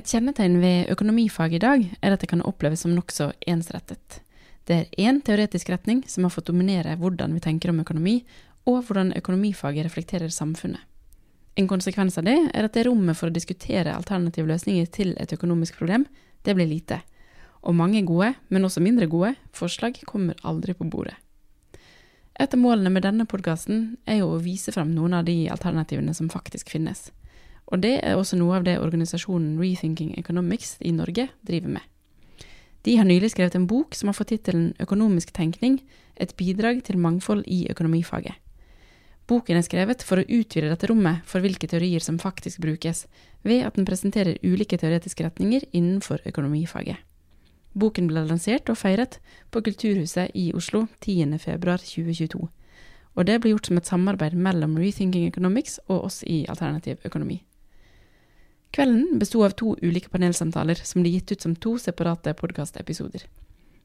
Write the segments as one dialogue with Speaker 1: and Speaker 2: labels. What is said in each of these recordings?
Speaker 1: Et kjennetegn ved økonomifaget i dag er at det kan oppleves som nokså ensrettet. Det er én teoretisk retning som har fått dominere hvordan vi tenker om økonomi, og hvordan økonomifaget reflekterer samfunnet. En konsekvens av det er at det rommet for å diskutere alternative løsninger til et økonomisk problem, det blir lite. Og mange gode, men også mindre gode, forslag kommer aldri på bordet. Et av målene med denne podkasten er jo å vise frem noen av de alternativene som faktisk finnes. Og det er også noe av det organisasjonen Rethinking Economics i Norge driver med. De har nylig skrevet en bok som har fått tittelen Økonomisk tenkning et bidrag til mangfold i økonomifaget. Boken er skrevet for å utvide dette rommet for hvilke teorier som faktisk brukes, ved at den presenterer ulike teoretiske retninger innenfor økonomifaget. Boken ble lansert og feiret på Kulturhuset i Oslo 10.2.2022, og det ble gjort som et samarbeid mellom Rethinking Economics og oss i Alternativ økonomi. Kvelden besto av to ulike panelsamtaler som ble gitt ut som to separate podkastepisoder.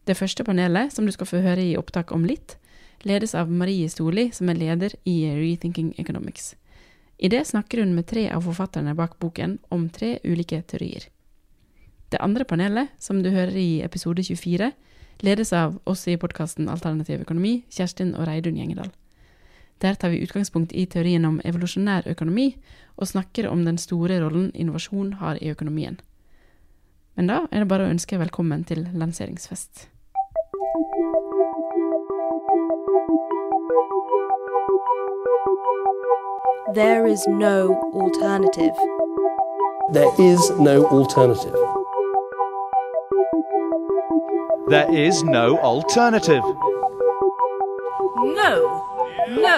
Speaker 1: Det første panelet, som du skal få høre i opptak om litt, ledes av Marie Storli, som er leder i Rethinking Economics. I det snakker hun med tre av forfatterne bak boken om tre ulike teorier. Det andre panelet, som du hører i episode 24, ledes av oss i podkasten Alternativ økonomi, Kjerstin og Reidun Gjengedal. Der tar vi utgangspunkt i teorien om evolusjonær økonomi, og snakker om den store rollen innovasjon har i økonomien. Men da er det bare å ønske velkommen til lanseringsfest.
Speaker 2: There is no alternative.
Speaker 3: There is no alternative.
Speaker 4: There is no alternative.
Speaker 5: No, no,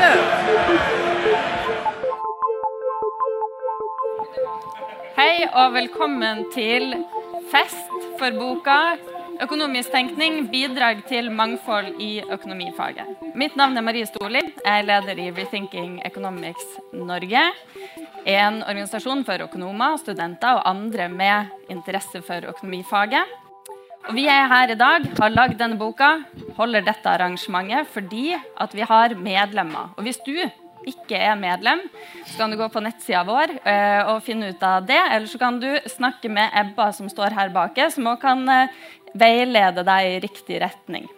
Speaker 5: no.
Speaker 6: Hei og velkommen til fest for boka 'Økonomisk tenkning bidrag til mangfold i økonomifaget'. Mitt navn er Marie Storli. Jeg er leder i Rethinking Economics Norge. En organisasjon for økonomer, studenter og andre med interesse for økonomifaget. Og Vi er her i dag, har lagd denne boka, holder dette arrangementet fordi at vi har medlemmer. Og Hvis du ikke er medlem, så kan du gå på nettsida vår eh, og finne ut av det. Eller så kan du snakke med Ebba som står her bak, som også kan eh, veilede deg i riktig retning.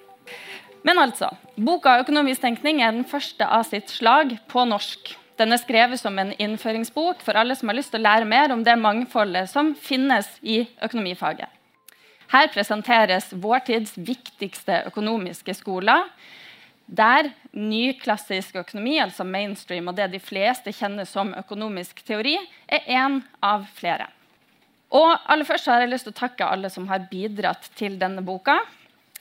Speaker 6: Men altså, boka 'Økonomisk tenkning' er den første av sitt slag på norsk. Den er skrevet som en innføringsbok for alle som har lyst til å lære mer om det mangfoldet som finnes i økonomifaget. Her presenteres vår tids viktigste økonomiske skoler, der nyklassisk økonomi, altså mainstream, og det de fleste kjenner som økonomisk teori, er én av flere. Og aller først har jeg lyst til å takke alle som har bidratt til denne boka.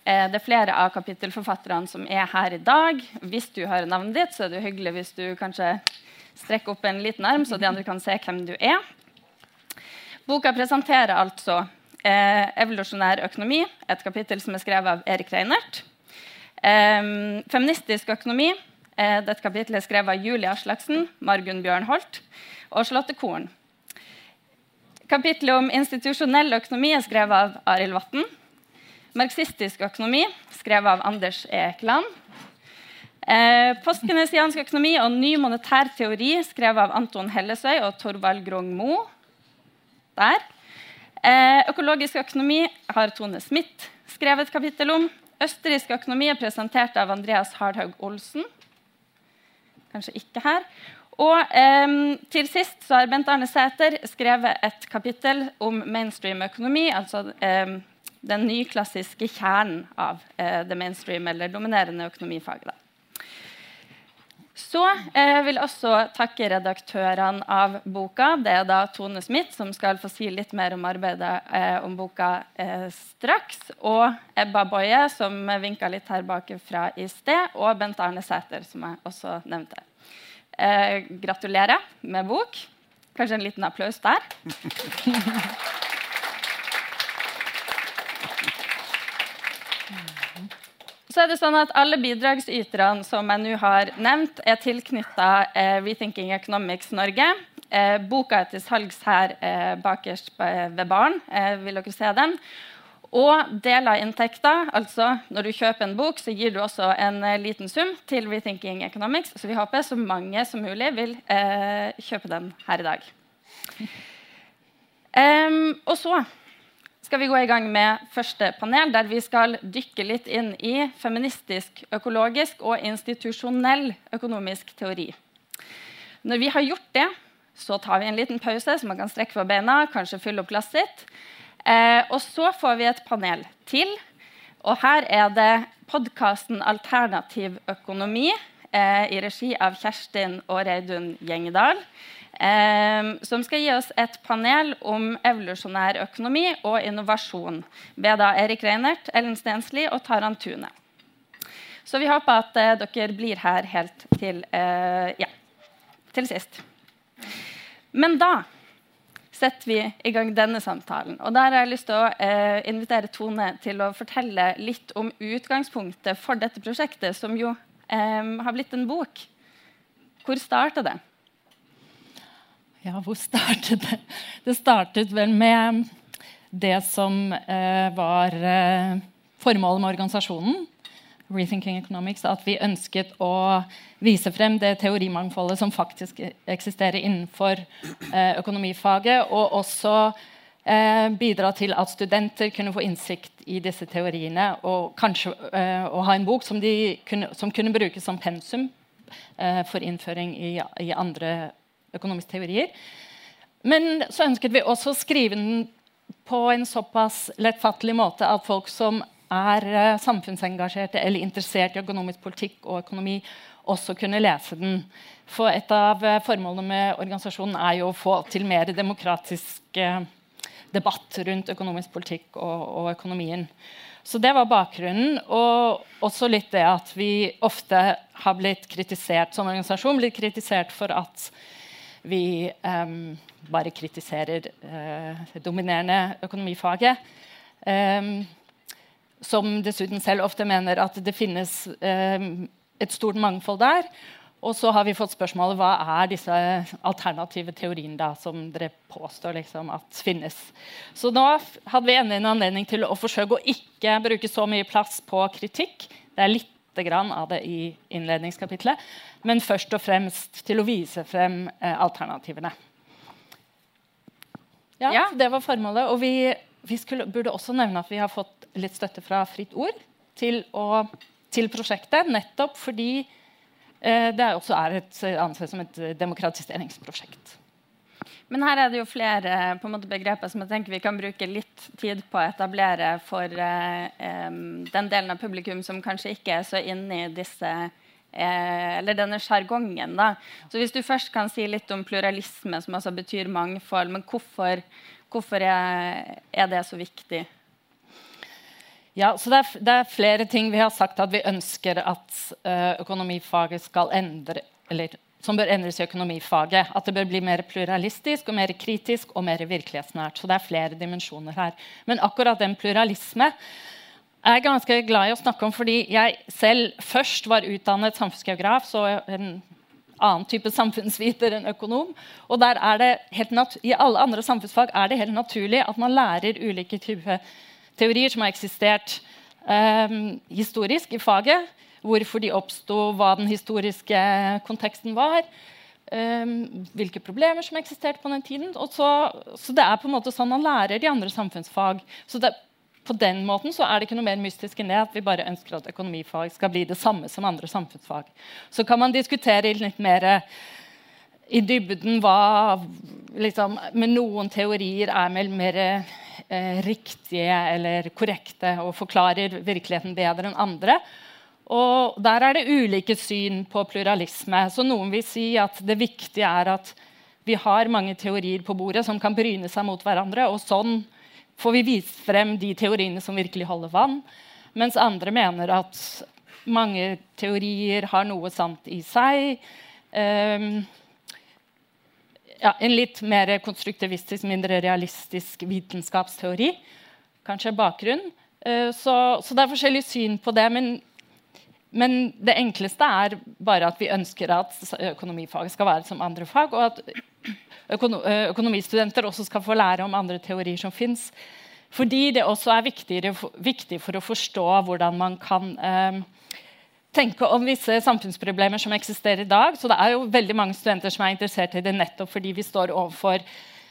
Speaker 6: Eh, det er flere av kapittelforfatterne som er her i dag. Hvis du hører navnet ditt, så er det hyggelig hvis du kanskje strekker opp en liten arm, så de andre kan se hvem du er. Boka presenterer altså eh, evolusjonær økonomi, et kapittel som er skrevet av Erik Reinert. Eh, feministisk økonomi, eh, dette kapittelet er skrevet av Julie Aslaksen, Margunn Bjørnholt og Charlotte Korn. Kapittelet om institusjonell økonomi er skrevet av Arild Vatn. Marxistisk økonomi skrevet av Anders Ekeland. Eh, Postgenesiansk økonomi og ny monetær teori skrevet av Anton Hellesøy og Torvald Grong Mo. Der. Eh, økologisk økonomi har Tone Smith skrevet et kapittel om. Østerriksk økonomi er presentert av Andreas Hardhaug Olsen. Kanskje ikke her. Og eh, til sist så har Bent Arne Sæter skrevet et kapittel om mainstream økonomi, altså eh, den nyklassiske kjernen av eh, det mainstream eller dominerende økonomifaget. Så jeg vil også takke redaktørene av boka. Det er da Tone Smith, som skal få si litt mer om arbeidet eh, om boka eh, straks. Og Ebba Boje, som vinka litt her bak fra i sted. Og Bent Arne Sæter, som jeg også nevnte. Eh, gratulerer med bok. Kanskje en liten applaus der. Så er det sånn at Alle bidragsyterne som jeg nå har nevnt, er tilknytta eh, Rethinking Economics Norge. Eh, boka er til salgs her eh, bakerst ved baren. Eh, vil dere se den? Og del av inntekta, altså når du kjøper en bok, så gir du også en eh, liten sum til Rethinking Economics. Så vi håper så mange som mulig vil eh, kjøpe den her i dag. Um, og så skal vi gå i gang med første panel, der vi skal dykke litt inn i feministisk, økologisk og institusjonell økonomisk teori. Når vi har gjort det, så tar vi en liten pause, så man kan strekke på beina, kanskje fylle opp glasset sitt. Eh, og så får vi et panel til. Og her er det podkasten Alternativ økonomi eh, i regi av Kjerstin og Reidun Gjengedal. Eh, som skal gi oss et panel om evolusjonær økonomi og innovasjon. Ved da Erik Reinert, Ellen Stensli og Taran Tune. Så vi håper at eh, dere blir her helt til, eh, ja, til sist. Men da setter vi i gang denne samtalen. Og der har jeg lyst til å eh, invitere Tone til å fortelle litt om utgangspunktet for dette prosjektet, som jo eh, har blitt en bok. Hvor starta det?
Speaker 7: Ja, hvor startet det? Det startet vel med det som eh, var eh, formålet med organisasjonen. Rethinking Economics, at vi ønsket å vise frem det teorimangfoldet som faktisk eksisterer innenfor eh, økonomifaget, og også eh, bidra til at studenter kunne få innsikt i disse teoriene, og kanskje eh, å ha en bok som, kunne, som kunne brukes som pensum eh, for innføring i, i andre økonomiske teorier. Men så ønsket vi også å skrive den på en såpass lettfattelig måte at folk som er uh, samfunnsengasjerte eller interessert i økonomisk politikk og økonomi, også kunne lese den. For et av uh, formålene med organisasjonen er jo å få til mer demokratisk debatt rundt økonomisk politikk og, og, økonomien. Så det var bakgrunnen. Og også litt det at vi ofte har blitt kritisert som organisasjon blitt kritisert for at vi um, bare kritiserer det dominerende økonomifaget. Um, som dessuten selv ofte mener at det finnes um, et stort mangfold der. Og så har vi fått spørsmålet hva er disse alternative teoriene da, som dere påstår liksom, at finnes. Så nå hadde vi enda en anledning til å forsøke å ikke bruke så mye plass på kritikk. Det er litt grann av det i innledningskapitlet. Men først og fremst til å vise frem eh, alternativene. Ja, ja, Det var formålet. Og vi, vi skulle, burde også nevne at vi har fått litt støtte fra Fritt Ord til, å, til prosjektet. Nettopp fordi eh, det også er et, anses som et demokratiseringsprosjekt.
Speaker 6: Men her er det jo flere måte, begreper som jeg tenker vi kan bruke litt tid på å etablere for eh, den delen av publikum som kanskje ikke er så inne i disse eh, eller denne sjargongen. Så hvis du først kan si litt om pluralisme, som altså betyr mangfold, men hvorfor, hvorfor er, er det så viktig?
Speaker 7: Ja, så det er, det er, flere ting vi har sagt at vi ønsker at uh, økonomifaget skal endre eller som bør endres i økonomifaget. At det bør bli mer pluralistisk og mer kritisk og mer virkelighetsnært. Så det er flere dimensjoner her. Men akkurat den pluralisme er jeg ganske glad i å snakke om fordi jeg selv først var utdannet samfunnsgeograf, så en annen type samfunnsviter enn økonom. Og der er det helt I alle andre samfunnsfag er det helt naturlig at man lærer ulike typer teorier som har eksistert um, historisk i faget. Hvorfor de oppsto, hva den historiske konteksten var. Um, hvilke problemer som eksisterte på den tiden. Så, så, det er på en måte sånn man lærer de andre samfunnsfag. Så det, på den måten så er det ikke noe mer mystisk enn det at vi bare ønsker at økonomifag skal bli det samme som andre samfunnsfag. Så kan man diskutere litt mer i dybden hva liksom, Med noen teorier er vel mer eh, riktige eller korrekte og forklarer virkeligheten bedre enn andre. Og Der er det ulike syn på pluralisme. Så Noen vil si at det viktige er at vi har mange teorier på bordet som kan bryne seg mot hverandre. og Sånn får vi vist frem de teoriene som virkelig holder vann. Mens andre mener at mange teorier har noe sant i seg. Um, ja, en litt mer konstruktivistisk, mindre realistisk vitenskapsteori. Kanskje bakgrunn. Uh, så, så, det er forskjellig syn på det. Men, men, det enkleste er bare at vi ønsker at økonomifaget skal være som andre fag, og at eh, økonomistudenter også skal få lære om andre teorier som fins. Fordi det også er viktig for å forstå hvordan man kan uh, tenke om visse samfunnsproblemer som eksisterer i dag. Så det er jo veldig mange studenter som er interessert i det nettopp fordi vi står overfor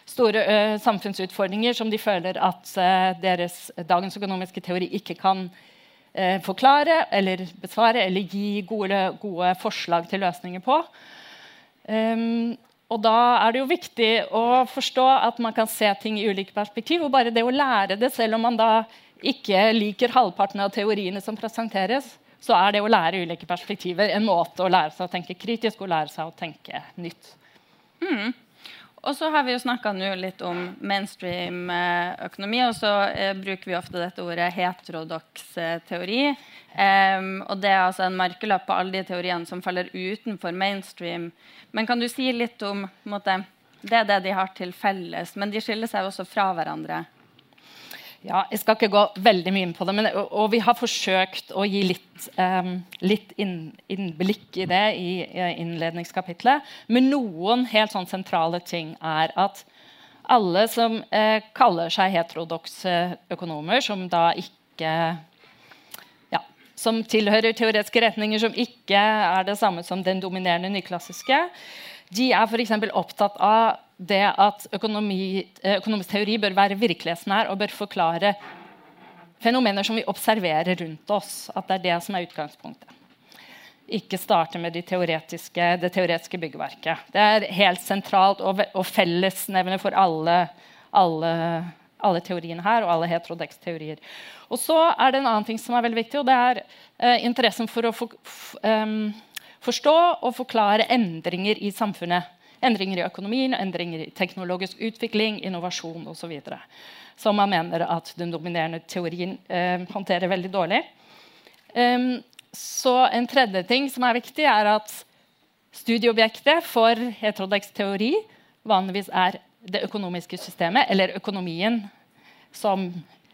Speaker 7: store uh, samfunnsutfordringer som de føler at deres dagens økonomiske teori ikke kan forklare eller besvare eller gi gode, gode forslag til løsninger på. Um, og da er det jo viktig å forstå at man kan se ting i ulike perspektiv. Og bare det å lære det, selv om man da ikke liker halvparten av teoriene som presenteres, så er det å lære ulike perspektiver en måte å lære seg å tenke kritisk og lære seg å tenke nytt.
Speaker 6: Mm. Og så har vi jo snakka litt om mainstream eh, økonomi, og så eh, bruker vi ofte dette ordet heterodoks teori. Um, og det er altså en merkelapp på alle de teoriene som faller utenfor mainstream. Men kan du si litt om måte, Det er det de har til felles, men de skiller seg også fra hverandre.
Speaker 7: Ja, Jeg skal ikke gå veldig mye inn på det, men, og, vi har forsøkt å gi litt, um, litt inn, innblikk i det i, i innledningskapitlet. Men noen helt sånn sentrale ting er at alle som eh, kaller seg heterodokse økonomer, som da ikke ja, Som tilhører teoretiske retninger som ikke er det samme som den dominerende nyklassiske, de er f.eks. opptatt av det at økonomi, eh, økonomisk teori bør være virkelighetsnær og bør forklare fenomener som vi observerer rundt oss. At det er det som er utgangspunktet. Ikke starte med de teoretiske, det teoretiske byggverket. Det er helt sentralt og, og fellesnevner for alle, alle, alle, teoriene her og alle heterodex-teorier. Og så er det en annen ting som er veldig viktig, og det er eh, interessen for å for, um, forstå og forklare endringer i samfunnet. Endringer i økonomien, endringer i teknologisk utvikling, innovasjon osv. Som man mener at den dominerende teorien eh, håndterer veldig dårlig. Um, så En tredje ting som er viktig, er at studieobjektet for heterodex teori vanligvis er det økonomiske systemet, eller økonomien, som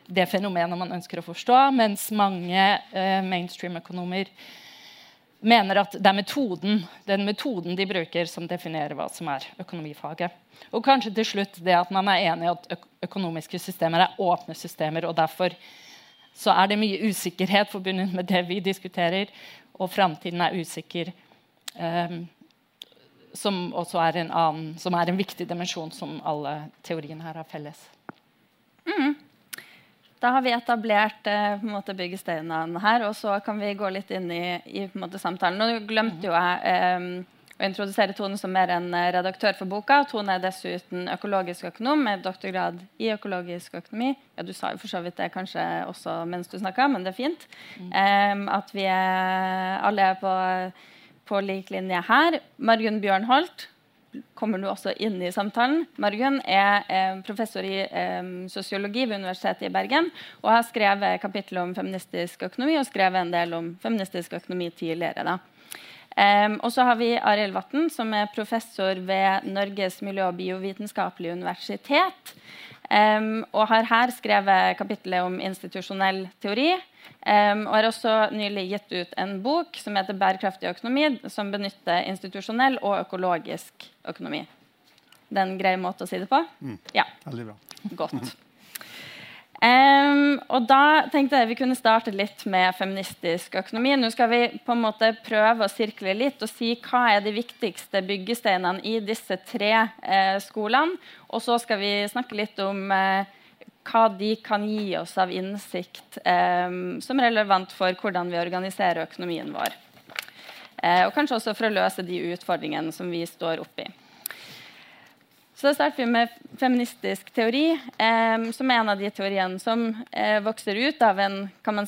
Speaker 7: det fenomenet man ønsker å forstå, mens mange eh, mainstream-økonomer mener at det er metoden, den metoden de bruker, som definerer hva som er økonomifaget. Og kanskje til slutt det at man er enig i at økonomiske systemer er åpne systemer. og Derfor så er det mye usikkerhet forbundet med det vi diskuterer, og framtiden er usikker. Um, som også er en, annen, som er en viktig dimensjon som alle teoriene her har felles.
Speaker 6: Mm. Da har vi etablert eh, måte, byggesteinene her, og så kan vi gå litt inn i, i måte, samtalen. Nå glemte jo jeg eh, å introdusere Tone som mer en eh, redaktør for boka. Tone er dessuten økologisk økonom med doktorgrad i økologisk økonomi. Ja, Du sa jo for så vidt det kanskje også mens du snakka, men det er fint. Mm. at vi er, alle er på, på lik linje her. Margunn Bjørnholt kommer nå også inn i samtalen. Margunn er eh, professor i eh, sosiologi ved Universitetet i Bergen og har skrevet kapittel om feministisk økonomi og skrevet en del om feministisk økonomi tidligere. Um, og så har vi Arild Vatn, som er professor ved Norges miljø- og biovitenskapelige universitet. Um, og har her skrevet kapittelet om institusjonell teori. Um, og har også nylig gitt ut en bok som heter 'Bærekraftig økonomi', som benytter institusjonell og økologisk økonomi. Det er en grei måte å si det på?
Speaker 8: Mm.
Speaker 6: Ja.
Speaker 8: Veldig bra.
Speaker 6: Godt. Um, og da tenkte jeg vi kunne starte litt med feministisk økonomi. Nå skal vi på en måte prøve å sirkle litt og si hva er de viktigste byggesteinene i disse tre eh, skolene. Og så skal vi snakke litt om uh, hva de kan gi oss av innsikt eh, som er relevant for hvordan vi organiserer økonomien vår. Eh, og kanskje også for å løse de utfordringene som vi står oppi. Så da starter vi med feministisk teori, eh, som er en av de teoriene som eh, vokser ut av en,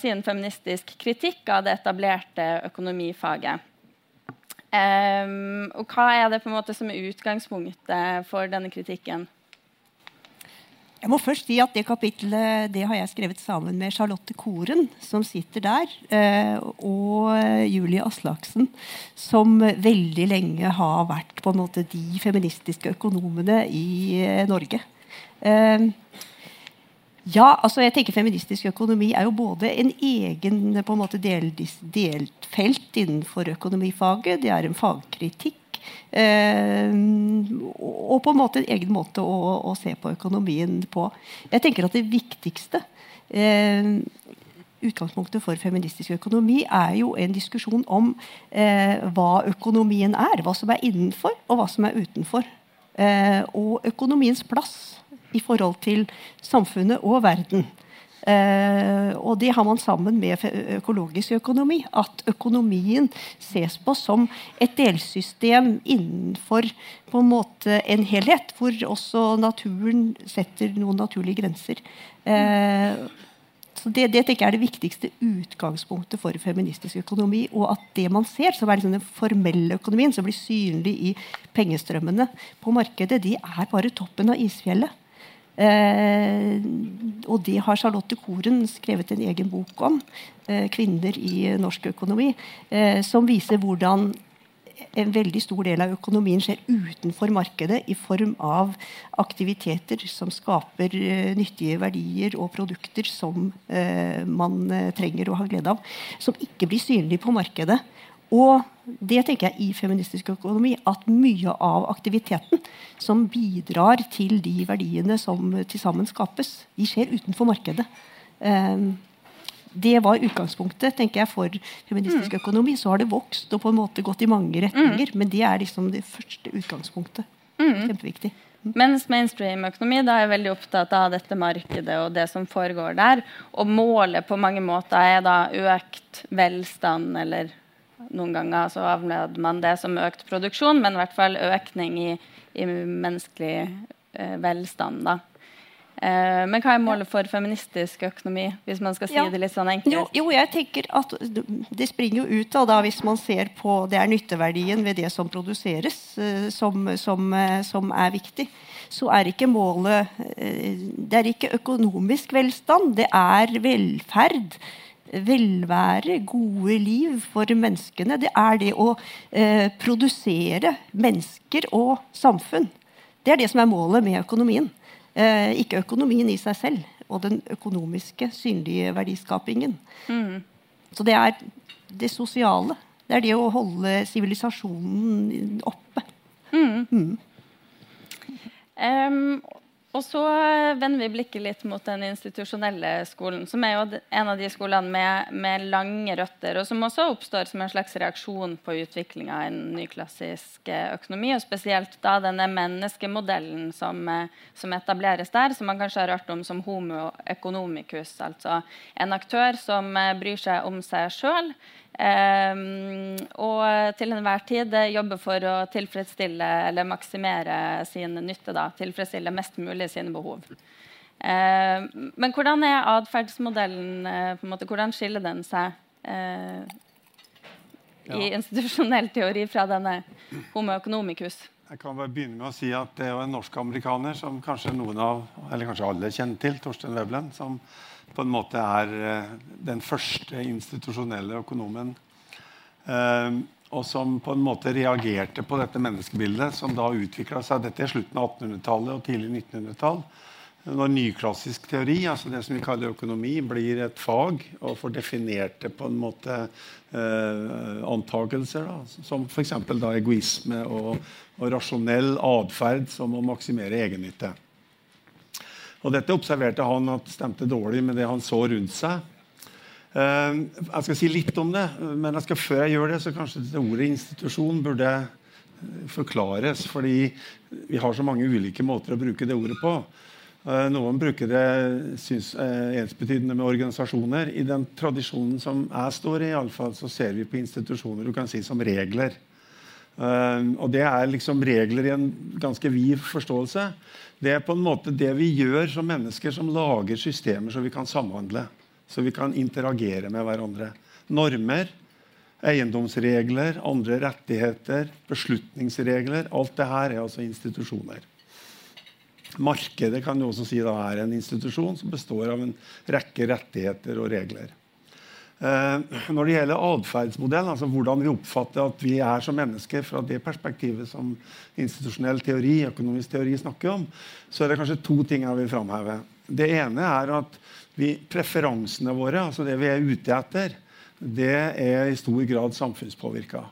Speaker 6: si, en, feministisk kritikk av det etablerte økonomifaget. Eh, og hva er det på en måte som er utgangspunktet for denne kritikken?
Speaker 9: Jeg må først si at Det kapitlet det har jeg skrevet sammen med Charlotte Koren, som sitter der, eh, og Julie Aslaksen, som veldig lenge har vært på en måte de feministiske økonomene i eh, Norge. Eh, ja, altså jeg tenker Feministisk økonomi er jo både en egen på en måte delt felt innenfor økonomifaget. Det er en fagkritikk og på en måte en egen måte å, å, se på økonomien på. Jeg tenker at det viktigste eh, utgangspunktet for feministisk økonomi er jo en diskusjon om eh, hva økonomien er. Hva som er innenfor, og hva som er utenfor eh, og økonomiens plass i forhold til samfunnet og verden. Eh, og det har man sammen med økologisk økonomi. At økonomien ses på som et delsystem innenfor på en måte en helhet, hvor også naturen setter noen naturlige grenser. Eh, så det, det tenker jeg er det viktigste utgangspunktet for feministisk økonomi. Og at det man ser, som er liksom den formelle økonomien, som blir synlig i pengestrømmene på markedet, de er bare toppen av isfjellet. Eh, og det har Charlotte Koren skrevet en egen bok om. Eh, 'Kvinner i norsk økonomi'. Eh, som viser hvordan en veldig stor del av økonomien skjer utenfor markedet i form av aktiviteter som skaper nyttige verdier og produkter som man trenger og har glede av. Som ikke blir synlige på markedet. Og det tenker jeg i feministisk økonomi at mye av aktiviteten som bidrar til de verdiene som til sammen skapes, de skjer utenfor markedet. Um, det var utgangspunktet tenker jeg, for feministisk mm. økonomi. Så har det vokst og på en måte gått i mange retninger. Mm. Men det er liksom det første utgangspunktet. Mm. Kjempeviktig.
Speaker 6: Mm. Mens mainstream-økonomi da er veldig opptatt av dette markedet og det som foregår der. Og målet på mange måter er da økt velstand, eller noen ganger så avleder man det som økt produksjon, men i hvert fall økning i, i menneskelig eh, velstand. da. Eh, men hva er målet for feministisk økonomi? hvis man skal si
Speaker 9: ja.
Speaker 6: det litt sånn enkelt?
Speaker 9: Jo, jo, jeg tenker at Det springer jo ut av da, hvis man ser på det er nytteverdien ved det som produseres, eh, som, som, eh, som er viktig. Så er ikke målet Det er ikke økonomisk velstand, det er velferd velvære, gode liv for menneskene. Det er det å eh, produsere mennesker og samfunn. Det er det som er målet med økonomien. Eh, ikke økonomien i seg selv og den økonomiske, synlige verdiskapingen. Mm. Så det er det sosiale. Det er det å holde sivilisasjonen oppe. Mm. Mm.
Speaker 6: Um, og så vender vi blikket litt mot den institusjonelle skolen, som er jo en av de skolene med, med lange røtter, og som også oppstår som en slags reaksjon på utviklinga i en nyklassisk eh, økonomi, og spesielt da denne menneskemodellen som, eh, som, etableres der, som man kanskje har hørt om som homo economicus, altså en aktør som eh, bryr seg om seg sjøl, Um, og til enhver tid jobbe for å tilfredsstille eller maksimere sin nytte. Da, tilfredsstille mest mulig sine behov. Uh, men hvordan er atferdsmodellen uh, Hvordan skiller den seg uh, ja. i institusjonell teori fra denne homo economicus?
Speaker 8: Jeg kan bare begynne med å si at Det er en norsk-amerikaner som kanskje noen av, eller kanskje alle kjenner til, Torstein Veblen, som på en måte er eh, den første institusjonelle økonomen. Eh, og som på en måte reagerte på dette menneskebildet, som da utvikla seg dette i slutten av 1800-tallet og tidlig 1900-tall. Når nyklassisk teori, altså det som vi kaller økonomi, blir et fag og får definert det på en måte eh, antakelser, da, som f.eks. egoisme og, og rasjonell atferd som å maksimere egennytte. Og dette observerte han at stemte dårlig med det han så rundt seg. Uh, jeg skal si litt om det, men jeg skal, før jeg gjør det, så kanskje det ordet institusjon burde forklares. Fordi vi har så mange ulike måter å bruke det ordet på. Uh, noen bruker det synes, uh, ensbetydende med organisasjoner. I den tradisjonen som jeg står i, i alle fall, så ser vi på institusjoner du kan si som regler. Og det er liksom regler i en ganske vid forståelse. Det er på en måte det vi gjør som mennesker som lager systemer så vi kan samhandle. Så vi kan interagere med hverandre. Normer, eiendomsregler, andre rettigheter, beslutningsregler. Alt det her er altså institusjoner. Markedet kan du også si da er en institusjon som består av en rekke rettigheter og regler. Eh, når det gjelder atferdsmodell, altså hvordan vi oppfatter at vi er som mennesker fra det perspektivet som institusjonell teori, økonomisk teori snakker om, så er det kanskje to ting jeg vil framheve. Det ene er at vi, preferansene våre, altså det vi er ute etter, det er i stor grad samfunnspåvirka.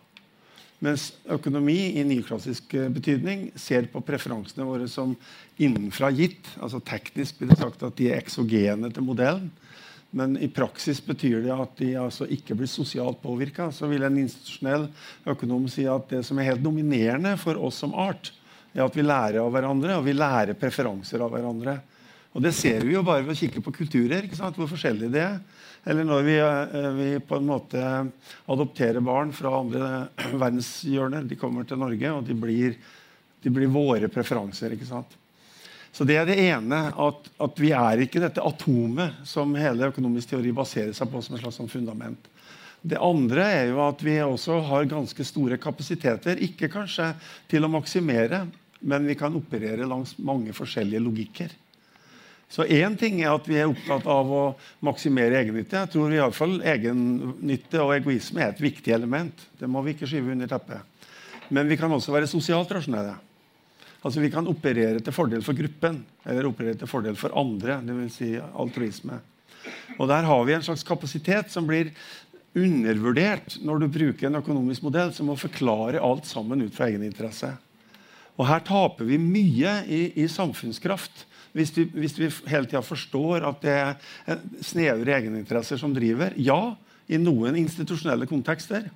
Speaker 8: Mens økonomi i nyklassisk betydning ser på preferansene våre som innenfra gitt. altså Teknisk blir det sagt at de er eksogene til modellen. Men i praksis betyr det at de altså ikke blir sosialt påvirka. Så vil en institusjonell økonom si at det som er helt dominerende for oss som art, er at vi lærer av hverandre, og vi lærer preferanser av hverandre. Og Det ser vi jo bare ved å kikke på kulturer, hvor forskjellig det er. Eller når vi, eh, vi på en måte adopterer barn fra andre verdenshjørner. De kommer til Norge, og de blir, de blir våre preferanser. ikke sant? Så Det er det ene, at, at, vi er ikke dette atomet som hele økonomisk teori baserer seg på som et slags sånn fundament. Det andre er jo at vi også har ganske store kapasiteter. Ikke kanskje til å maksimere, men vi kan operere langs mange forskjellige logikker. Så én ting er at vi er opptatt av å maksimere egennytte. Jeg tror i alle fall egennytte og egoisme er et viktig element. Det må vi ikke skyve under teppet. Men vi kan også være sosialt rasjonelle. Altså Vi kan operere til fordel for gruppen eller operere til fordel for andre. Dvs. Si altruisme. Og Der har vi en slags kapasitet som blir undervurdert når du bruker en økonomisk modell som må forklare alt sammen ut fra egeninteresse. Og Her taper vi mye i, i samfunnskraft hvis vi, hvis vi hele tida forstår at det er snevre egeninteresser som driver. Ja, i noen institusjonelle kontekster.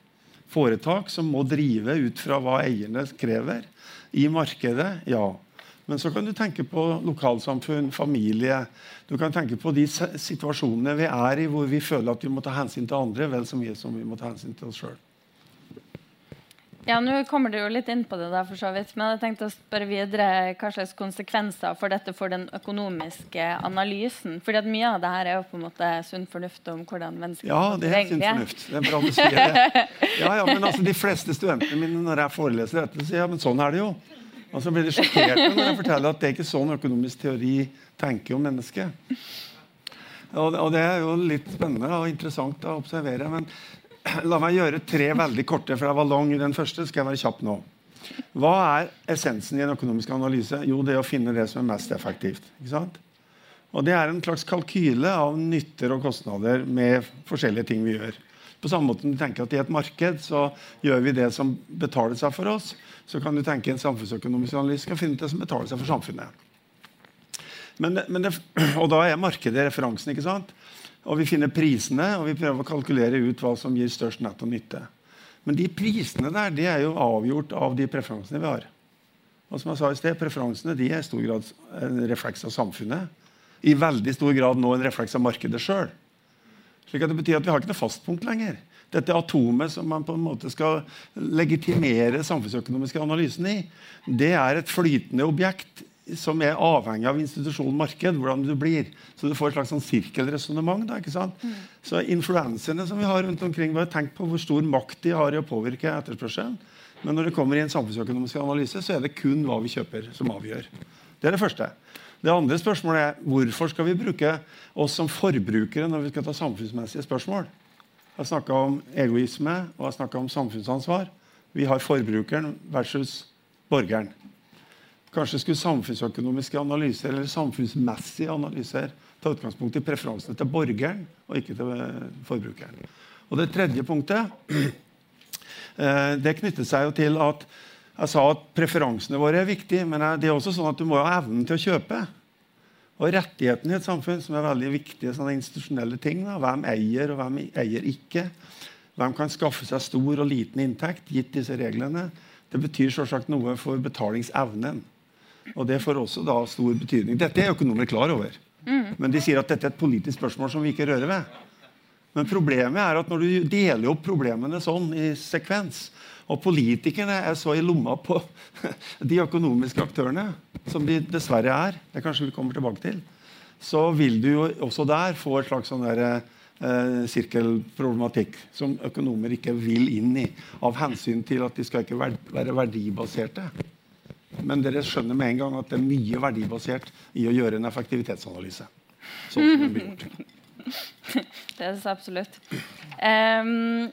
Speaker 8: Foretak som må drive ut fra hva eierne krever. I markedet, ja. Men så kan du tenke på lokalsamfunn, familie. Du kan tenke på de situasjonene vi er i hvor vi føler at vi må ta hensyn til andre vel så mye som vi må ta hensyn til oss sjøl.
Speaker 6: Ja, Nå kommer du jo litt inn på det, der, for så vidt, men jeg tenkte å spørre videre hva slags konsekvenser for dette for den økonomiske analysen. Fordi at Mye av det her er jo på en måte sunn fornuft om hvordan mennesker
Speaker 8: Ja, det er sunn fornuft. Det er bra du sier det. Ja, ja, men altså, De fleste studentene mine når jeg foreleser dette, sier ja, men sånn er det jo. Og så blir de sjokkerte når jeg forteller at det er ikke sånn økonomisk teori tenker om mennesket. Og, og det er jo litt spennende og interessant å observere. men La meg gjøre tre veldig korte, for jeg var lang i den første. skal jeg være kjapp nå. Hva er essensen i en økonomisk analyse? Jo, det er å finne det som er mest effektivt. ikke sant? Og Det er en slags kalkyle av nytter og kostnader med forskjellige ting vi gjør. På samme måte som du tenker at I et marked så gjør vi det som betaler seg for oss. Så kan du tenke en samfunnsøkonomisk analyse kan finne det som betaler seg for samfunnet. Men men det, og da er markedet referansen. ikke sant? Og vi finner prisene, og vi prøver å kalkulere ut hva som gir størst netto nytte. Men de prisene der de er jo avgjort av de preferansene vi har. Og som jeg sa i sted, Preferansene de er i stor grad en refleks av samfunnet. I veldig stor grad nå en refleks av markedet sjøl. Slik at det betyr at vi har ikke noe fastpunkt lenger. Dette atomet som man på en måte skal legitimere samfunnsøkonomiske analysen i, det er et flytende objekt som er avhengig av institusjon marked, hvordan du blir. Så du får et slags sånn sirkelresonnement. Mm. Så influenserne som vi har rundt omkring, bare tenk på hvor stor makt de har i å påvirke etterspørselen. Men når det kommer i en samfunnsøkonomisk analyse, så er det kun hva vi kjøper, som avgjør. Det er det første. Det andre spørsmålet er hvorfor skal vi bruke oss som forbrukere når vi skal ta samfunnsmessige spørsmål? Jeg har snakka om egoisme og jeg har om samfunnsansvar. Vi har forbrukeren versus borgeren. Kanskje skulle samfunnsøkonomiske analyser eller samfunnsmessige analyser ta utgangspunkt i preferansene til borgeren og ikke til eh, forbrukeren. Og Det tredje punktet eh, det knytter seg jo til at jeg sa at preferansene våre er viktige, men det er også sånn at du må ha evnen til å kjøpe. Og rettighetene i et samfunn, som er veldig viktige sånne institusjonelle ting. Da. Hvem eier, og hvem eier ikke. Hvem kan skaffe seg stor og liten inntekt gitt disse reglene. Det betyr noe for betalingsevnen. Og det får også da stor betydning. Dette er økonomer klar over. Mm. Men de sier at dette er et politisk spørsmål som vi ikke rører ved. Men problemet er at når du deler opp problemene sånn i sekvens, og politikerne er så i lomma på de økonomiske aktørene, som de dessverre er, det kanskje vi kommer tilbake til, så vil du jo også der få et slags sånn der, eh, sirkelproblematikk som økonomer ikke vil inn i, av hensyn til at de skal ikke være verdibaserte. Men dere skjønner med en gang at det er mye verdibasert i å gjøre en effektivitetsanalyse. Sånn som det blir gjort.
Speaker 6: Det er så absolutt. Um,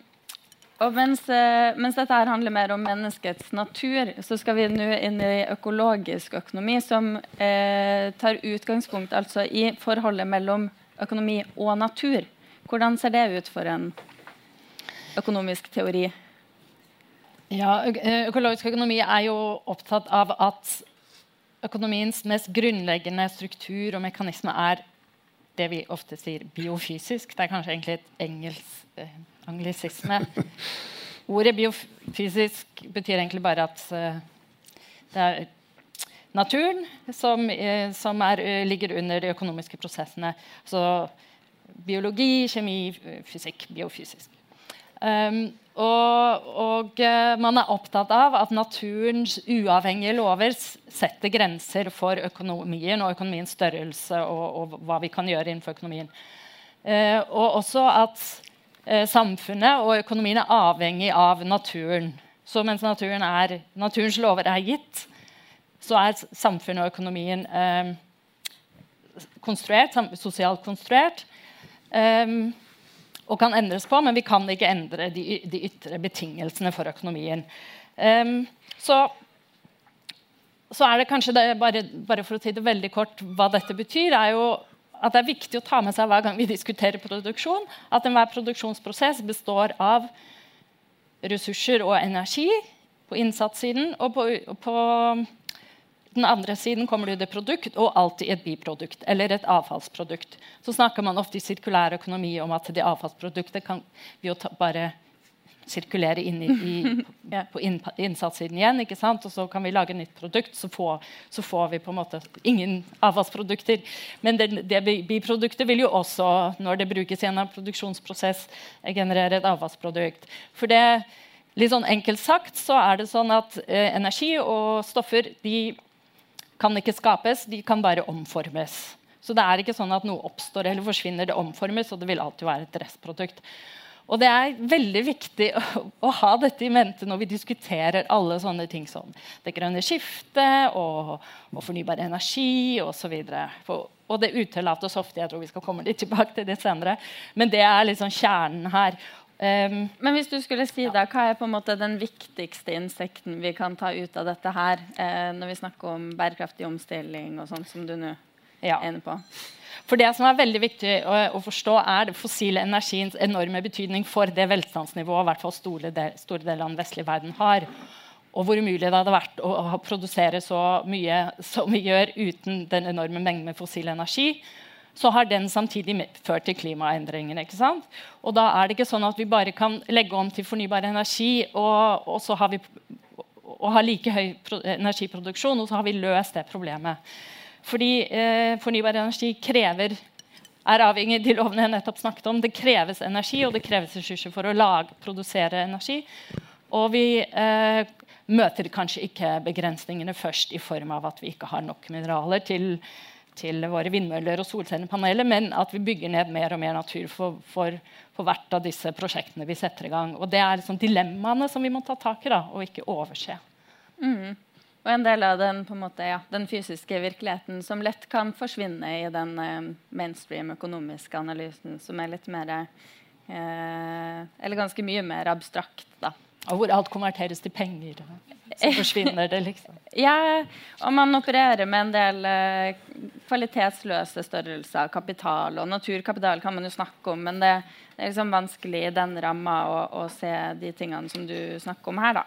Speaker 6: og mens, eh, mens, dette her handler mer om menneskets natur, så skal vi nå inn i økologisk økonomi, som eh, tar utgangspunkt altså i forholdet mellom økonomi og natur. Hvordan ser det ut for en økonomisk teori?
Speaker 7: Ja, Økologisk økonomi er jo opptatt av at økonomiens mest grunnleggende struktur og mekanisme er det vi ofte sier biofysisk. Det er kanskje egentlig et engelsk eh, anglisisme. Ordet biofysisk betyr egentlig bare at eh, det er naturen, som, eh, som er, ligger under de økonomiske prosessene. Så biologi, kjemi, fysikk, biofysisk. Um, og, og uh, man er opptatt av at naturens uavhengige lover setter grenser for økonomien og økonomiens størrelse og, og hva vi kan gjøre innenfor økonomien. Eh, og også at eh, samfunnet og økonomien er avhengig av naturen. Så mens naturen er, naturens lover er gitt, så er samfunnet og økonomien konstruert, sosialt konstruert. Um, og kan endres på, men vi kan ikke endre de, de ytre betingelsene for økonomien. Um, så, så, er det kanskje det, bare, bare, for å si det veldig kort hva dette betyr, er jo at det er viktig å ta med seg hver gang vi diskuterer produksjon, at enhver produksjonsprosess består av ressurser og energi på innsatssiden og på, på den andre siden kommer det et produkt og alltid et biprodukt eller et avfallsprodukt. Så snakker man ofte i sirkulær økonomi om at det avfallsproduktet kan vi jo ta, bare sirkulere inn i, i, på innsatssiden igjen. ikke sant? Og så kan vi lage nytt produkt, så får, så får vi på en måte ingen avfallsprodukter. Men det, det, biproduktet vil jo også, når det brukes i en produksjonsprosess, generere et avfallsprodukt. For det, litt sånn Enkelt sagt så er det sånn at eh, energi og stoffer de kan ikke skapes, de kan bare omformes. Så det er ikke sånn at noe oppstår eller forsvinner, det omformes, og det vil alltid være et restprodukt. Og det er veldig viktig å, å, ha dette i mente når vi diskuterer alle sånne ting som det grønne skiftet og, og fornybar energi osv. Og, og det utelates ofte. Jeg tror vi skal komme litt tilbake til det senere. Men det er liksom kjernen her.
Speaker 6: Um, Men hvis du skulle si da, hva er på en måte den viktigste insekten vi kan ta ut av dette her, eh, når vi snakker om bærekraftig omstilling og sånt som du nå ja. er inne på?
Speaker 7: For Det som er veldig viktig å, å, forstå, er det fossile energiens enorme betydning for det velstandsnivået hvert fall store, del, store deler av den vestlige verden har. Og hvor umulig det hadde vært å, å produsere så mye som vi gjør uten den enorme mengden med fossil energi så har den samtidig ført til klimaendringene. ikke sant? Og da er det ikke sånn at vi bare kan legge om til fornybar energi og, og så har vi og ha like høy energiproduksjon, og så har vi løst det problemet. Fordi eh, fornybar energi krever er avhengig de lovene jeg nettopp snakket om. Det kreves energi og det kreves ressurser for å lage, produsere energi. Og vi eh, møter kanskje ikke begrensningene først i form av at vi ikke har nok mineraler til til våre vindmøller og solcellepaneler, men at vi bygger ned mer og mer natur for, for, for hvert av disse prosjektene vi setter i gang. Og Det er liksom dilemmaene som vi må ta tak i, da, og ikke overse.
Speaker 6: Mm. Og en del av den, måte, ja, den, fysiske virkeligheten som lett kan forsvinne i den eh, mainstream økonomiske analysen, som er litt mer eh, Eller ganske mye mer abstrakt. da.
Speaker 7: Hvor alt konverteres til penger. Så forsvinner det, liksom.
Speaker 6: ja, og man opererer med en del uh, kvalitetsløse størrelser. Kapital og naturkapital kan man jo snakke om, men det, er liksom vanskelig i den ramma å, å, se de tingene som du snakker om her.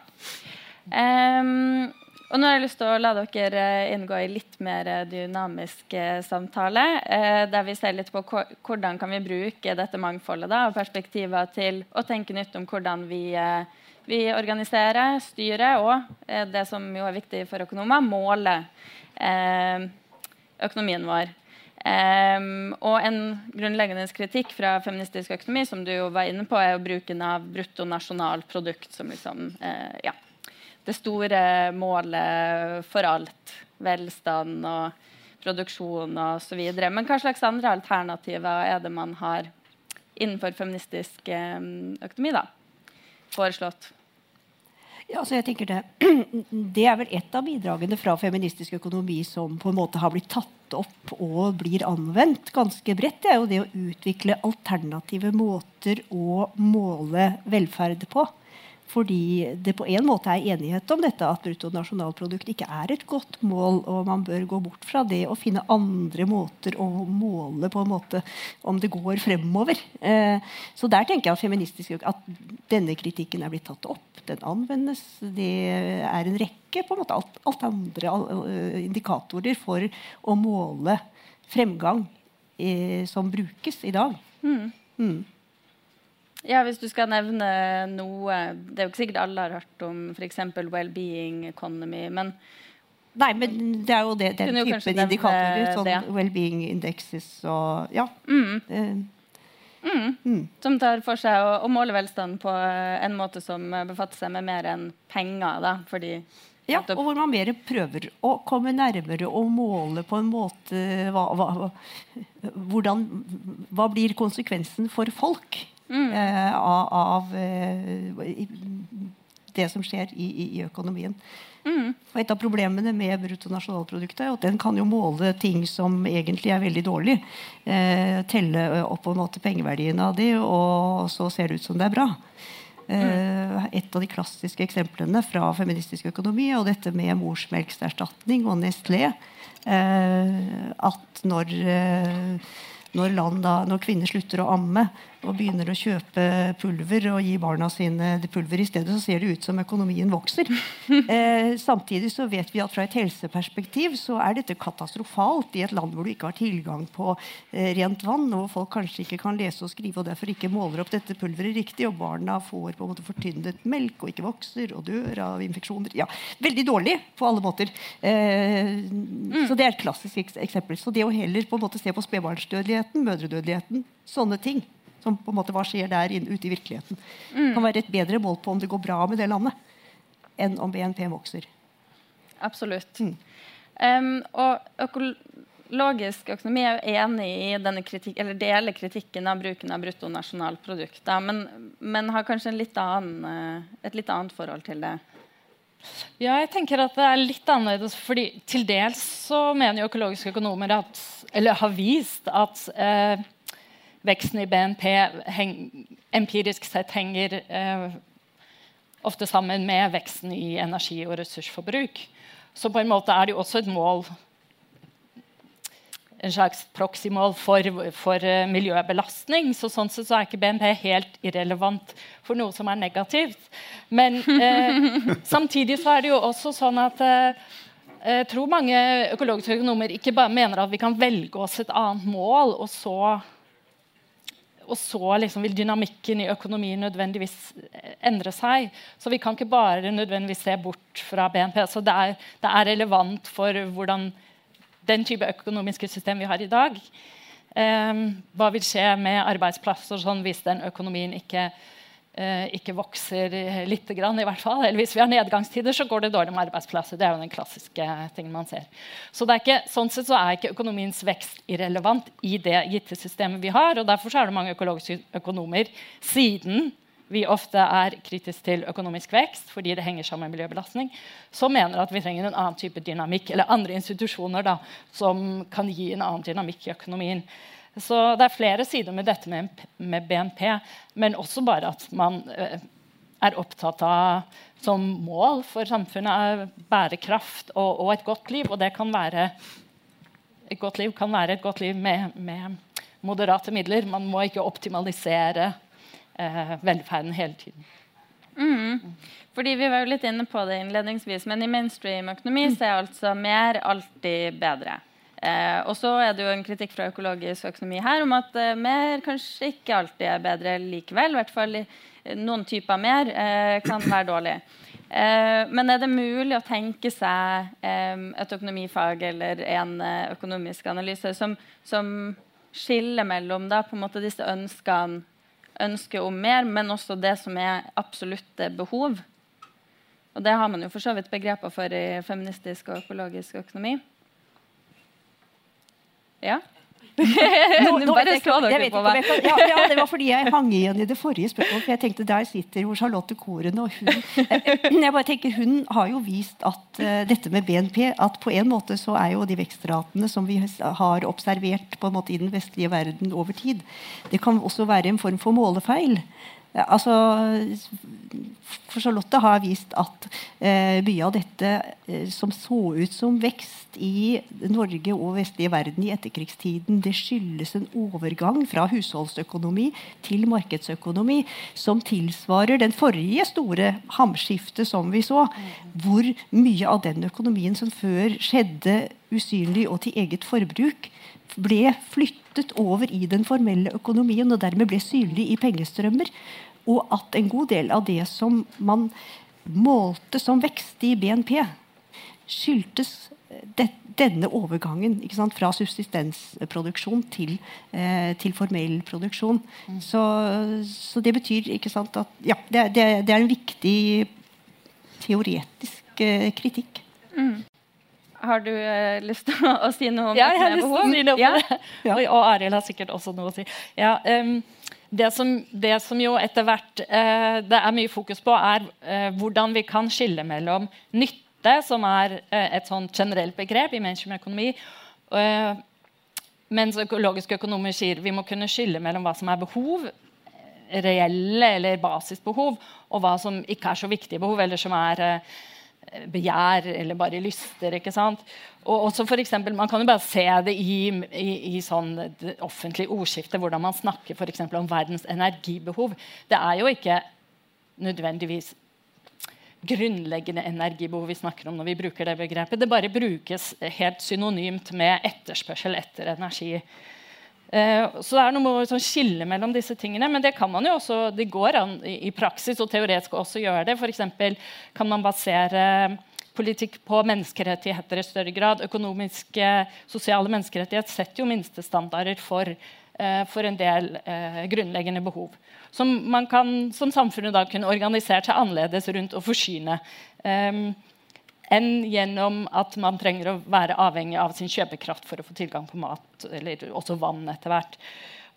Speaker 6: Um, og nå har jeg lyst til å la dere inngå i litt mer dynamisk samtale. Eh, der vi ser litt på hvordan kan vi bruke dette mangfoldet da, og perspektiver til å tenke nytt om hvordan vi eh, vi organiserer, styrer og eh, det som jo er viktig for økonomer, måler eh, økonomien vår. Um, og en grunnleggende kritikk fra feministisk økonomi som du jo var inne på, er jo bruken av bruttonasjonalprodukt som liksom, uh, ja, det store målet for alt. Velstand og produksjon osv. Men hva slags andre alternativer er det man har innenfor feministisk um, økonomi? da? foreslått?
Speaker 9: Ja, så jeg tenker det, det er vel et av bidragene fra feministisk økonomi som på en måte har blitt tatt opp og blir anvendt ganske bredt. Det er jo det å utvikle alternative måter å måle velferd på. Fordi det på en måte er enighet om dette at bruttonasjonalprodukt ikke er et godt mål, og man bør gå bort fra det og finne andre måter å måle på en måte om det går fremover. Eh, så der tenker jeg at at denne kritikken er blitt tatt opp. Den anvendes. Det er en rekke på en måte alt, alt andre uh, indikatorer for å måle fremgang eh, som brukes i dag. Mm. Mm.
Speaker 6: Ja, Hvis du skal nevne noe Det er jo ikke sikkert alle har hørt om f.eks. well-being economy. Men
Speaker 9: Nei, men det er jo det, den typen indikatorer. Sånn well-being indexes og Ja.
Speaker 6: Mm.
Speaker 9: eh,
Speaker 6: Som tar for seg å, å måle velstand på eh, en måte som eh, befatter seg med mer enn penger. Da, fordi
Speaker 9: Ja, og hvor man mer prøver å komme nærmere og måle på en måte hva, hva, hvordan, hva blir konsekvensen for folk eh, av, av eh, det som skjer i, i, i økonomien. Og Et av problemene med bruttonasjonalproduktet er at den kan jo måle ting som egentlig er veldig dårlig. Eh, telle opp på en måte pengeverdien av de, og så ser det ut som det er bra. Eh, et av de klassiske eksemplene fra feministisk økonomi og dette med morsmelkserstatning og Nestlé. Eh, at når, eh, når, da, når kvinner slutter å amme og begynner å kjøpe pulver og gi barna sine pulver i stedet, så ser det ut som økonomien vokser. Eh, samtidig så vet vi at fra et helseperspektiv så er dette katastrofalt i et land hvor du ikke har tilgang på eh, rent vann, og hvor folk kanskje ikke kan lese og skrive og derfor ikke måler opp dette pulveret riktig, og barna får på en måte fortynnet melk og ikke vokser og dør av infeksjoner. Ja, Veldig dårlig på alle måter. Eh, Så det er et klassisk eksempel. Så det å heller på en måte se på spedbarnsdødeligheten, mødredødeligheten, sånne ting som på en måte hva skjer der inne, ute i virkeligheten, kan være et bedre mål på om det går bra med det landet, enn om BNP vokser.
Speaker 6: Absolutt. Em, og økologisk økonomi er jo enig i denne kritik, eller deler kritikken av bruken av bruttonasjonalprodukt, da, men, men har kanskje en litt annen, eh, et litt annet forhold til det.
Speaker 7: Ja, jeg tenker at det er litt annerledes. fordi Til dels så mener jo økologiske økonomer at, eller har vist at eh, veksten i BNP heng, empirisk sett henger eh, ofte sammen med veksten i energi- og ressursforbruk. Så på en måte er det jo også et mål en slags proxymål for, for eh, miljøbelastning. Så sånn sett så er ikke BNP helt irrelevant for noe som er negativt. Men eh, samtidig så er det jo også sånn at eh, jeg tror mange økologiske økonomer ikke bare mener at vi kan velge oss et annet mål, og så, og så liksom vil dynamikken i økonomien nødvendigvis endre seg. Så vi kan ikke bare nødvendigvis se bort fra BNP. Så det er, det er relevant for hvordan den type økonomiske system vi har i dag. Eh, hva vil skje med arbeidsplasser sånn, hvis den økonomien ikke, eh, ikke vokser litt, grann, i hvert fall. Eller hvis vi har nedgangstider, så går det dårlig med arbeidsplasser. Det er jo den klassiske tingen man ser. Så ikke, sånn sett så er ikke økonomiens vekst irrelevant i det gitte systemet vi har. og Derfor er det mange økologiske økonomer, siden vi ofte er kritiske til økonomisk vekst fordi det henger sammen med miljøbelastning, som mener at vi trenger en annen type dynamikk, eller andre institusjoner da, som kan gi en annen dynamikk i økonomien. Så det er flere sider med dette med, BNP, men også bare at man eh, er opptatt av som mål for samfunnet er bærekraft og, og, et godt liv. Og det kan være et godt liv kan være et godt liv med, med moderate midler. Man må ikke optimalisere eh, velferden hele tiden.
Speaker 6: Mm. Fordi Vi var jo litt inne på det innledningsvis, men i mainstream-økonomi så er altså mer alltid bedre. Eh, og så er det jo en kritikk fra økologisk økonomi her om at eh, mer kanskje ikke alltid er bedre likevel. I hvert fall noen typer mer eh, kan være dårlig. Eh, men er det mulig å tenke seg eh, et økonomifag eller en eh, økonomisk analyse som, som skiller mellom da, på en måte disse ønskene ønsket om mer, men også det som er absolutte behov? Og det har man jo for så vidt begreper for i feministisk og økologisk økonomi. Ja?
Speaker 9: Nå- nå
Speaker 6: bare slå dere på meg.
Speaker 9: ja, ja, det var fordi jeg hang igjen i det forrige spørsmålet. For jeg tenkte Der sitter jo Charlotte Koren, og hun jeg bare tenker Hun har jo vist at uh, dette med BNP At på en måte så er jo de vekstratene som vi har observert på en måte i den vestlige verden over tid, det kan også være en form for målefeil. Ja, Altså, for Charlotte har vist at eh, mye av dette eh, som så ut som vekst i Norge og vestlige verden i etterkrigstiden, det skyldes en overgang fra husholdsøkonomi til markedsøkonomi som tilsvarer den forrige store hamskiftet som vi så, hvor mye av den økonomien som før skjedde usynlig og til eget forbruk, ble flyttet over i den formelle økonomien og dermed ble synlig i pengestrømmer. Og at en god del av det som man målte som vekst i BNP, skyldtes denne overgangen ikke sant, fra subsistensproduksjon til, eh, til formell produksjon. Så, så, det betyr ikke sant, at ja, det, det, det er en viktig teoretisk eh, kritikk.
Speaker 6: Mm. Har du eh, lyst til å, å, si noe om
Speaker 7: ja, jeg har lyst til å si noe om
Speaker 6: ja.
Speaker 7: det. Og, og Arild har sikkert også noe å si. Ja, um, det som, det som, jo etter hvert eh, det er mye fokus på, er eh, hvordan vi kan skille mellom nytte som er eh, et sånn generelt begrep i mainstream-økonomi. Eh, mens økologiske økonomer sier vi må kunne skille mellom hva som er behov, reelle eller basisbehov, og hva som ikke er så viktige behov, eller som er eh, begjær eller bare lyster. ikke sant? Og også for eksempel, Man kan jo bare se det i, i, i sånn offentlig ordskifte, hvordan man snakker for om verdens energibehov. Det er jo ikke nødvendigvis grunnleggende energibehov vi snakker om når vi bruker det begrepet. Det bare brukes helt synonymt med etterspørsel etter energi. Uh, så det er noe med å sånn, skille mellom disse tingene. Men det kan man jo også, det går an i, praksis og teoretisk også gjøre det. For kan man basere politikk på menneskerettigheter i større grad. Økonomiske, sosiale menneskerettigheter setter jo minstestandarder for, uh, for en del eh, grunnleggende behov som man kan som samfunnet da kunne organisert seg annerledes rundt og forsyne. Um, enn gjennom at man trenger å være avhengig av sin kjøpekraft for å få tilgang på mat eller også vann etter hvert.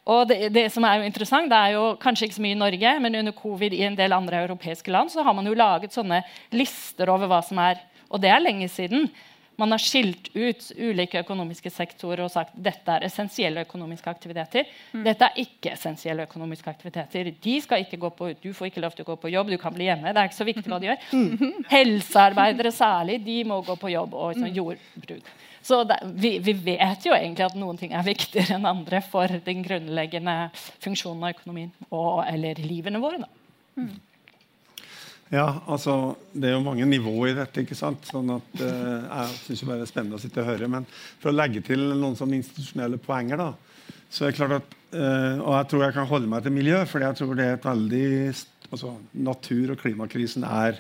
Speaker 7: Og det, det, som er jo interessant, det er jo kanskje ikke så mye i Norge, men under covid i en del andre europeiske land så har man jo laget sånne lister over hva som er Og det er lenge siden man har skilt ut ulike økonomiske sektorer og sagt dette er essensielle økonomiske aktiviteter. Mm. Dette er ikke essensielle økonomiske aktiviteter. De skal ikke gå på, Du får ikke lov til å gå på jobb, du kan bli hjemme. Det er ikke så viktig hva de gjør. Mm. Helsearbeidere særlig, de må gå på jobb. Og sånn, jordbruk. Så det, vi, vi, vet jo egentlig at noen ting er viktigere enn andre for den grunnleggende funksjonen av økonomien og, eller livene våre. Da. Mm.
Speaker 8: Ja, altså, Det er jo mange nivåer i dette. ikke sant? Sånn at, eh, jeg syns det er spennende å sitte og høre. Men for å legge til noen sånne institusjonelle poenger da, så er det klart at, eh, Og jeg tror jeg kan holde meg til miljø, for jeg tror det er et veldig altså, Natur- og klimakrisen er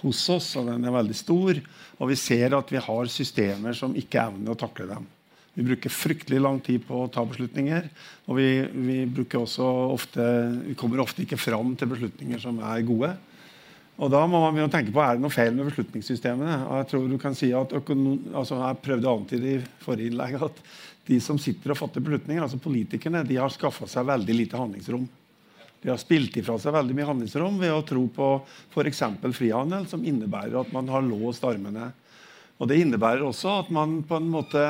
Speaker 8: hos oss, og den er veldig stor. Og vi ser at vi har systemer som ikke evner å takle dem. Vi bruker fryktelig lang tid på å ta beslutninger. Og vi, vi, ofte, vi kommer ofte ikke fram til beslutninger som er gode. Og da må man tenke på er det noe feil med beslutningssystemene. Og Jeg tror du kan si at altså jeg prøvde å antyde i forrige innlegg at de som sitter og fatter beslutninger, altså politikerne, de har skaffa seg veldig lite handlingsrom. De har spilt ifra seg veldig mye handlingsrom ved å tro på f.eks. frihandel, som innebærer at man har låst armene. Og Det innebærer også at man på en måte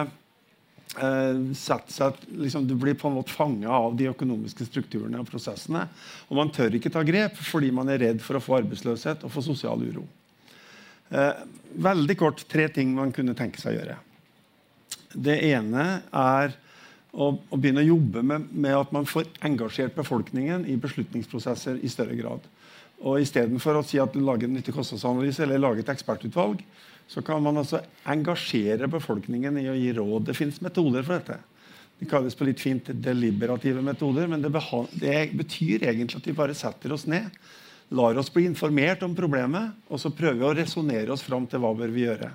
Speaker 8: seg, liksom, du blir på en måte fanga av de økonomiske strukturene og prosessene. Og man tør ikke ta grep fordi man er redd for å få arbeidsløshet og få sosial uro. Eh, veldig kort tre ting man kunne tenke seg å gjøre. Det ene er å, å begynne å jobbe med, med, at man får engasjert befolkningen i beslutningsprosesser i større grad. Og Istedenfor å si at du lager en nyttig kostnadsanalyse eller lager et ekspertutvalg, så kan man altså engasjere befolkningen i å gi råd. Det fins metoder for dette. De kalles på litt fint deliberative metoder, men det, det, betyr egentlig at vi bare setter oss ned, lar oss bli informert om problemet, og så prøver vi å resonnere oss fram til hva bør vi gjøre.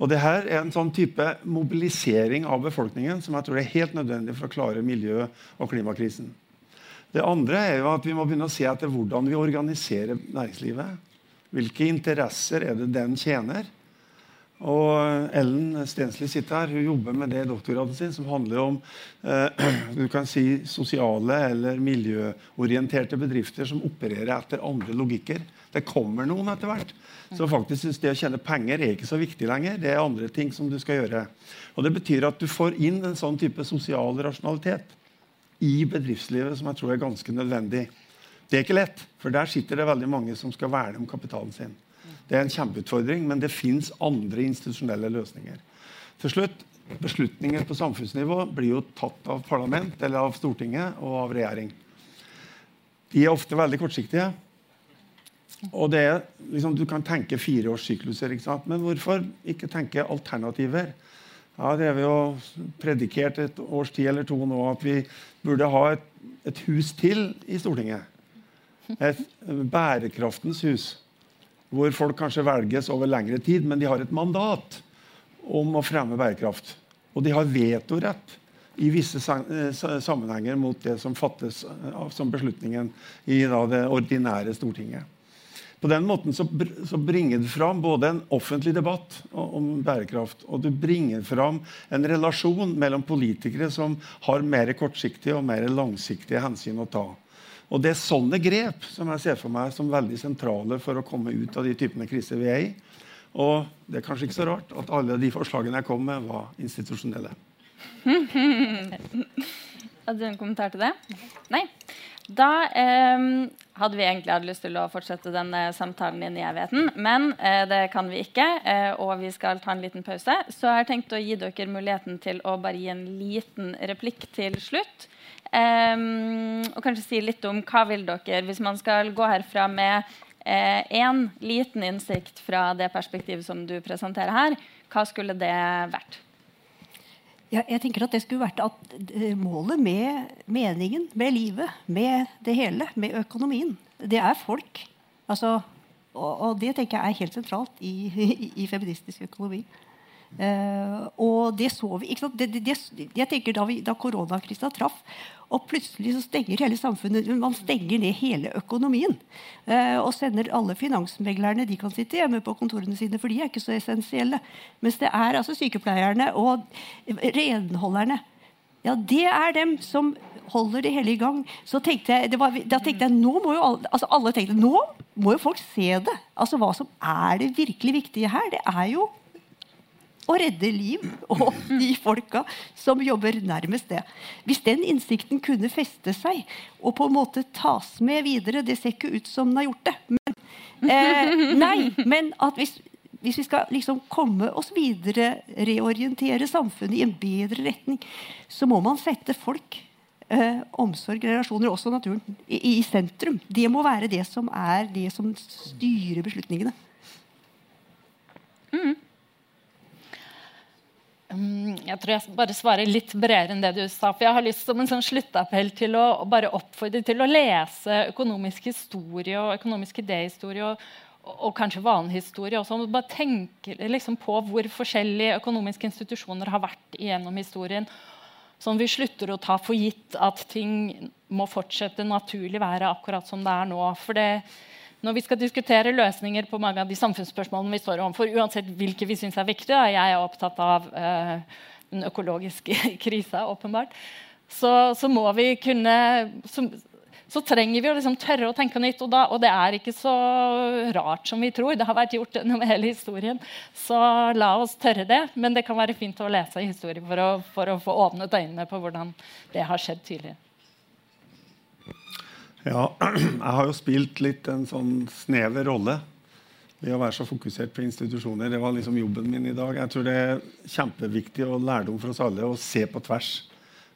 Speaker 8: Og det her er en sånn type mobilisering av befolkningen som jeg tror er helt nødvendig for å klare miljø- og klimakrisen. Det andre er jo at vi må begynne å se etter hvordan vi organiserer næringslivet. Hvilke interesser er det den tjener? Og Ellen Stensli sitter her. Hun jobber med det doktorgraden sin, som handler om eh, du kan si sosiale eller miljøorienterte bedrifter som opererer etter andre logikker. Det kommer noen etter hvert. Så faktisk synes det å tjene penger er ikke så viktig lenger. Det er andre ting som du skal gjøre. Og Det betyr at du får inn en sånn type sosial rasjonalitet i bedriftslivet som jeg tror er ganske nødvendig. Det er ikke lett, for der sitter det veldig mange som skal verne om kapitalen sin. Det er en kjempeutfordring, men det fins andre institusjonelle løsninger. Til slutt, Beslutninger på samfunnsnivå blir jo tatt av parlament eller av Stortinget og av regjering. De er ofte veldig kortsiktige. Og det er, liksom, Du kan tenke fireårssykluser, men hvorfor ikke tenke alternativer? Det har vi jo predikert et års tid eller to nå at vi burde ha et, et hus til i Stortinget. Et bærekraftens hus. Hvor folk kanskje velges over lengre tid, men de har et mandat om å fremme bærekraft. Og de har vetorett i visse eh, sammenhenger mot det som fattes som beslutningen i det ordinære Stortinget. På den måten så bringer du fram både en offentlig debatt om bærekraft, og du bringer fram en relasjon mellom politikere som har mer kortsiktige og mer langsiktige hensyn å ta. Og Det er sånne grep som jeg ser for meg som veldig sentrale for å komme ut av de typene kriser vi er i. Og det er kanskje ikke så rart at alle de forslagene jeg kom med, var institusjonelle.
Speaker 6: Hadde du en kommentar til det? Nei. Da eh, hadde vi egentlig hatt lyst til å fortsette denne samtalen inn i evigheten, men eh, det kan vi ikke, eh, og vi skal ta en liten pause. Så jeg har tenkt å gi dere muligheten til å bare gi en liten replikk til slutt. Og kanskje si litt om hva vil dere, hvis man skal gå herfra med én liten innsikt fra det perspektivet som du presenterer her, hva skulle det vært?
Speaker 9: Ja, jeg tenker at det skulle vært at eh, Målet med meningen, med livet, med det hele, med økonomien, det er folk. Altså, og, og, det tenker jeg er helt sentralt i, i, i feministisk økonomi. Uh, og det så vi. Det, det, det, jeg tenker Da, vi, da koronakrisa traff, og plutselig så stenger hele samfunnet Man stenger ned hele økonomien. Uh, og sender alle finansmeglerne de kan sitte hjemme på kontorene sine, for de er ikke så essensielle. Mens det er altså sykepleierne og renholderne. Ja, det er dem som holder det hele i gang. Så tenkte jeg, var, da tenkte jeg nå må jo alle, altså alle tenkte, nå må jo folk se det. Altså Hva som er det virkelig viktige her, det er jo å redde liv og de folka som jobber nærmest det. Hvis den innsikten kunne feste seg og på en måte tas med videre Det ser ikke ut som den har gjort det. Men, eh, nei, men at hvis, hvis vi skal liksom komme oss videre, reorientere samfunnet i en bedre retning, så må man sette folk, eh, omsorg, relasjoner, også naturen, i, i, sentrum. Det må være det som er det som styrer beslutningene.
Speaker 7: Mm. Mm, jeg tror jeg bare svarer litt bredere enn det du sa. for Jeg har lyst som en sånn sluttappell til å bare oppfordre til å lese økonomisk historie og økonomisk idéhistorie og, og, kanskje vanehistorie også. Og bare tenke liksom, på hvor forskjellige økonomiske institusjoner har vært gjennom historien. Som vi slutter å ta for gitt at ting må fortsette naturlig være akkurat som det er nå. For det, når vi skal diskutere løsninger på mange av de samfunnsspørsmålene vi står overfor, uansett hvilke vi syns er viktige, jeg er opptatt av uh, den økologiske krisa, åpenbart, så, så, må vi kunne så, så trenger vi å liksom tørre å tenke nytt. Og, da, og, det er ikke så rart som vi tror. Det har vært gjort gjennom hele historien. Så la oss tørre det. Men det kan være fint å lese historie for å, for å få åpnet øynene på hvordan det har skjedd tidligere.
Speaker 8: Ja, jeg har jo spilt litt en sånn snever rolle ved å være så fokusert på institusjoner. Det var liksom jobben min i dag. Jeg tror det er kjempeviktig og lærdom for oss alle å se på tvers.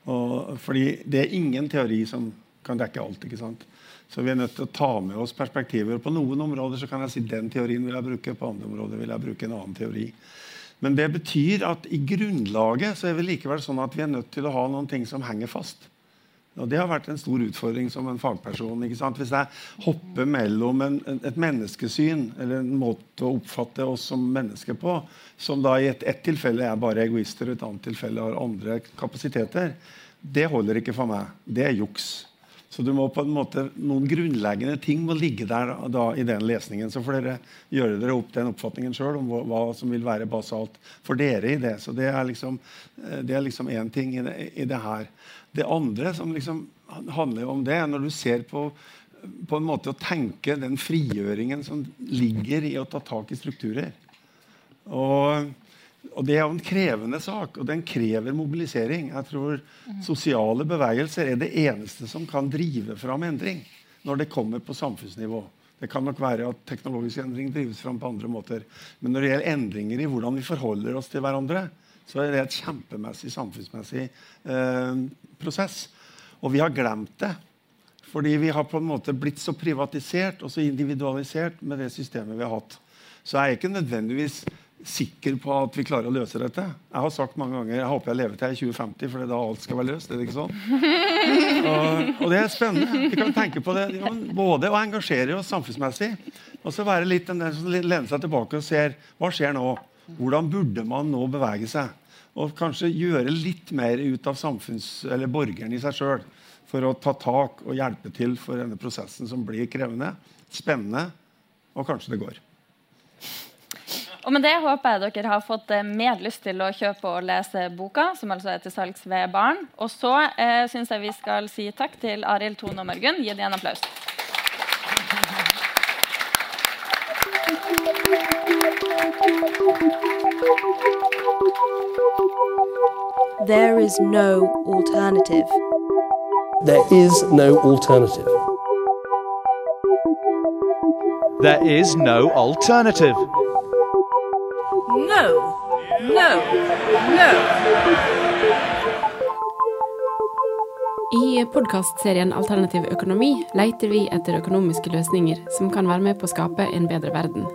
Speaker 8: Og, fordi det er ingen teori som kan dekke alt. ikke sant? Så vi er nødt til å ta med oss perspektiver. På noen områder så kan jeg si den teorien vil jeg bruke, på andre områder vil jeg bruke en annen teori. Men det betyr at i grunnlaget så er vi likevel sånn at vi er nødt til å ha noen ting som henger fast. Og Det har vært en stor utfordring som en fagperson. Hvis jeg hopper mellom en, et menneskesyn eller en måte å oppfatte oss som mennesker på, som da i ett et tilfelle er bare egoister, og et annet tilfelle har andre kapasiteter, det holder ikke for meg. Det er juks. Så du må på en måte, Noen grunnleggende ting må ligge der da, i den lesningen. Så får dere gjøre dere opp den oppfatningen sjøl om hva, som vil være basalt for dere i det. Så det er liksom én er liksom ting i det, i det her. Det andre som liksom handler om det, når du ser på, på en måte å tenke den frigjøringen som ligger i å ta tak i strukturer. Og, og Det er jo en krevende sak, og den krever mobilisering. Jeg tror Sosiale bevegelser er det eneste som kan drive fram endring når det kommer på samfunnsnivå. Det kan nok være at teknologisk endring drives fram på andre måter. Men når det gjelder endringer i hvordan vi forholder oss til hverandre, så er det et kjempemessig samfunnsmessig eh, prosess. Og vi har glemt det. Fordi vi har på en måte blitt så privatisert og så individualisert med det systemet vi har hatt. Så jeg er ikke nødvendigvis sikker på at vi klarer å løse dette. Jeg har sagt mange ganger jeg håper jeg lever til jeg er 2050, for da alt skal være løst. Er det ikke sånn? Og, og det er spennende. Vi kan tenke på det både å engasjere oss samfunnsmessig, Og så være litt den der som lener seg tilbake og ser hva skjer nå. Hvordan burde man nå bevege seg? Og kanskje gjøre litt mer ut av samfunns- eller borgeren i seg sjøl for å ta tak og hjelpe til for denne prosessen som blir krevende, spennende, og kanskje det går.
Speaker 6: Og med det håper jeg dere har fått eh, mer lyst til å kjøpe og lese boka, som altså er til salgs ved Barn. Og så eh, syns jeg vi skal si takk til Arild, Tone og Mørgunn. Gi dem en applaus.
Speaker 2: There is no alternative.
Speaker 3: There is no alternative.
Speaker 4: There is no alternative.
Speaker 5: No. No. No.
Speaker 1: I podkastserien Alternativ økonomi leter vi etter økonomiske løsninger som kan være med på å skape en bedre verden.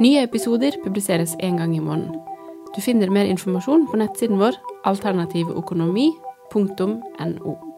Speaker 1: Nye episoder publiseres én gang i måneden. Du finner mer informasjon på nettsiden vår alternativøkonomi.no.